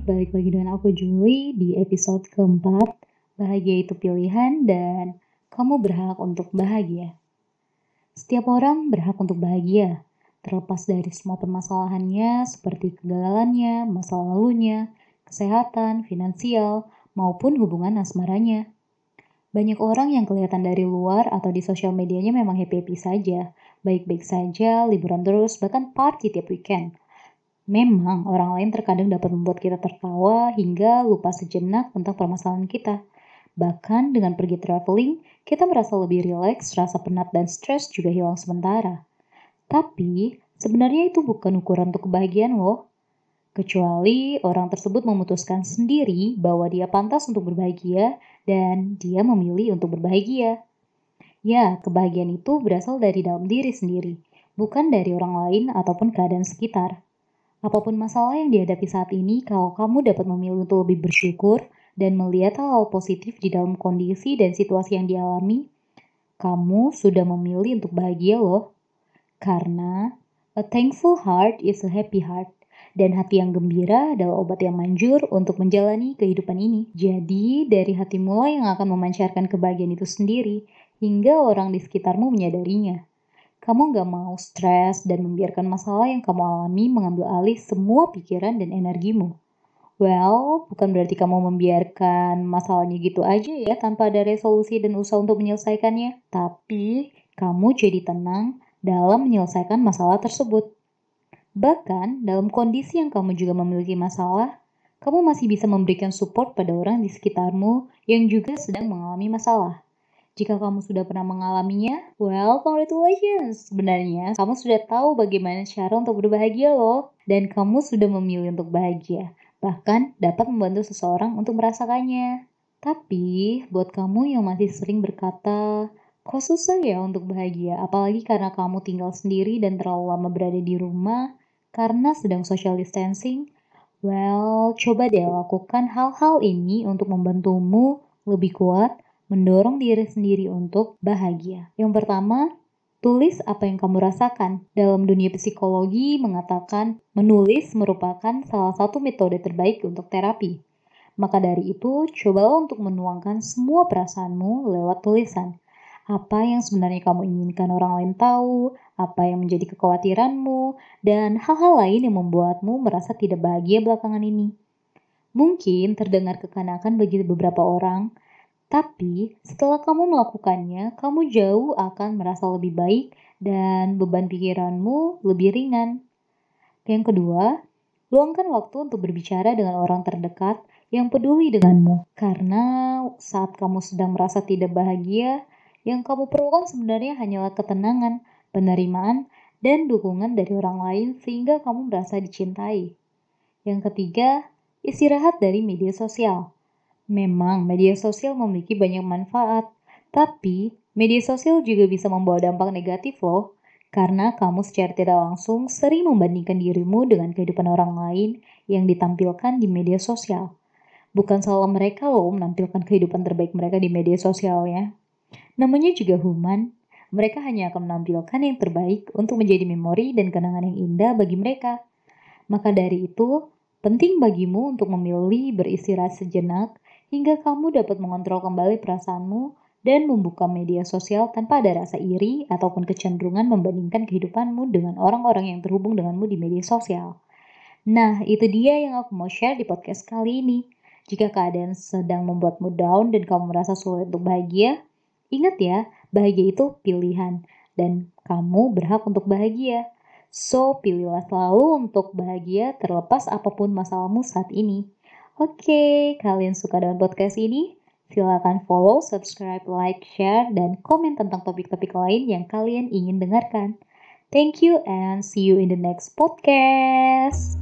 balik lagi dengan aku Julie di episode keempat. Bahagia itu pilihan dan kamu berhak untuk bahagia. Setiap orang berhak untuk bahagia, terlepas dari semua permasalahannya seperti kegagalannya, masa lalunya, kesehatan, finansial, maupun hubungan asmaranya. Banyak orang yang kelihatan dari luar atau di sosial medianya memang happy-happy saja, baik-baik saja, liburan terus, bahkan party tiap weekend. Memang orang lain terkadang dapat membuat kita tertawa hingga lupa sejenak tentang permasalahan kita. Bahkan dengan pergi traveling, kita merasa lebih rileks, rasa penat dan stres juga hilang sementara. Tapi, sebenarnya itu bukan ukuran untuk kebahagiaan loh. Kecuali orang tersebut memutuskan sendiri bahwa dia pantas untuk berbahagia dan dia memilih untuk berbahagia. Ya, kebahagiaan itu berasal dari dalam diri sendiri, bukan dari orang lain ataupun keadaan sekitar. Apa pun masalah yang dihadapi saat ini, kalau kamu dapat memilih untuk lebih bersyukur dan melihat hal-hal positif di dalam kondisi dan situasi yang dialami, kamu sudah memilih untuk bahagia loh. Karena a thankful heart is a happy heart. Dan hati yang gembira adalah obat yang manjur untuk menjalani kehidupan ini. Jadi, dari hati mula yang akan memancarkan kebahagiaan itu sendiri, hingga orang di sekitarmu menyadarinya kamu gak mau stres dan membiarkan masalah yang kamu alami mengambil alih semua pikiran dan energimu. Well, bukan berarti kamu membiarkan masalahnya gitu aja ya tanpa ada resolusi dan usaha untuk menyelesaikannya. Tapi, kamu jadi tenang dalam menyelesaikan masalah tersebut. Bahkan, dalam kondisi yang kamu juga memiliki masalah, kamu masih bisa memberikan support pada orang di sekitarmu yang juga sedang mengalami masalah. Jika kamu sudah pernah mengalaminya, well, congratulations. Sebenarnya, kamu sudah tahu bagaimana cara untuk berbahagia loh. Dan kamu sudah memilih untuk bahagia. Bahkan dapat membantu seseorang untuk merasakannya. Tapi, buat kamu yang masih sering berkata, kok susah ya untuk bahagia? Apalagi karena kamu tinggal sendiri dan terlalu lama berada di rumah karena sedang social distancing. Well, coba deh lakukan hal-hal ini untuk membantumu lebih kuat mendorong diri sendiri untuk bahagia. Yang pertama, tulis apa yang kamu rasakan. Dalam dunia psikologi mengatakan menulis merupakan salah satu metode terbaik untuk terapi. Maka dari itu, cobalah untuk menuangkan semua perasaanmu lewat tulisan. Apa yang sebenarnya kamu inginkan orang lain tahu, apa yang menjadi kekhawatiranmu, dan hal-hal lain yang membuatmu merasa tidak bahagia belakangan ini. Mungkin terdengar kekanakan bagi beberapa orang, tapi setelah kamu melakukannya, kamu jauh akan merasa lebih baik dan beban pikiranmu lebih ringan. Yang kedua, luangkan waktu untuk berbicara dengan orang terdekat yang peduli denganmu. Karena saat kamu sedang merasa tidak bahagia, yang kamu perlukan sebenarnya hanyalah ketenangan, penerimaan, dan dukungan dari orang lain sehingga kamu merasa dicintai. Yang ketiga, istirahat dari media sosial. Memang media sosial memiliki banyak manfaat, tapi media sosial juga bisa membawa dampak negatif loh. Karena kamu secara tidak langsung sering membandingkan dirimu dengan kehidupan orang lain yang ditampilkan di media sosial. Bukan salah mereka loh menampilkan kehidupan terbaik mereka di media sosialnya. Namanya juga human, mereka hanya akan menampilkan yang terbaik untuk menjadi memori dan kenangan yang indah bagi mereka. Maka dari itu, penting bagimu untuk memilih beristirahat sejenak hingga kamu dapat mengontrol kembali perasaanmu dan membuka media sosial tanpa ada rasa iri ataupun kecenderungan membandingkan kehidupanmu dengan orang-orang yang terhubung denganmu di media sosial. Nah, itu dia yang aku mau share di podcast kali ini. Jika keadaan sedang membuatmu down dan kamu merasa sulit untuk bahagia, ingat ya, bahagia itu pilihan dan kamu berhak untuk bahagia. So, pilihlah selalu untuk bahagia terlepas apa pun masalahmu saat ini. Oke, kalian suka dengan podcast ini? Silahkan follow, subscribe, like, share, dan komen tentang topik-topik lain yang kalian ingin dengarkan. Thank you and see you in the next podcast.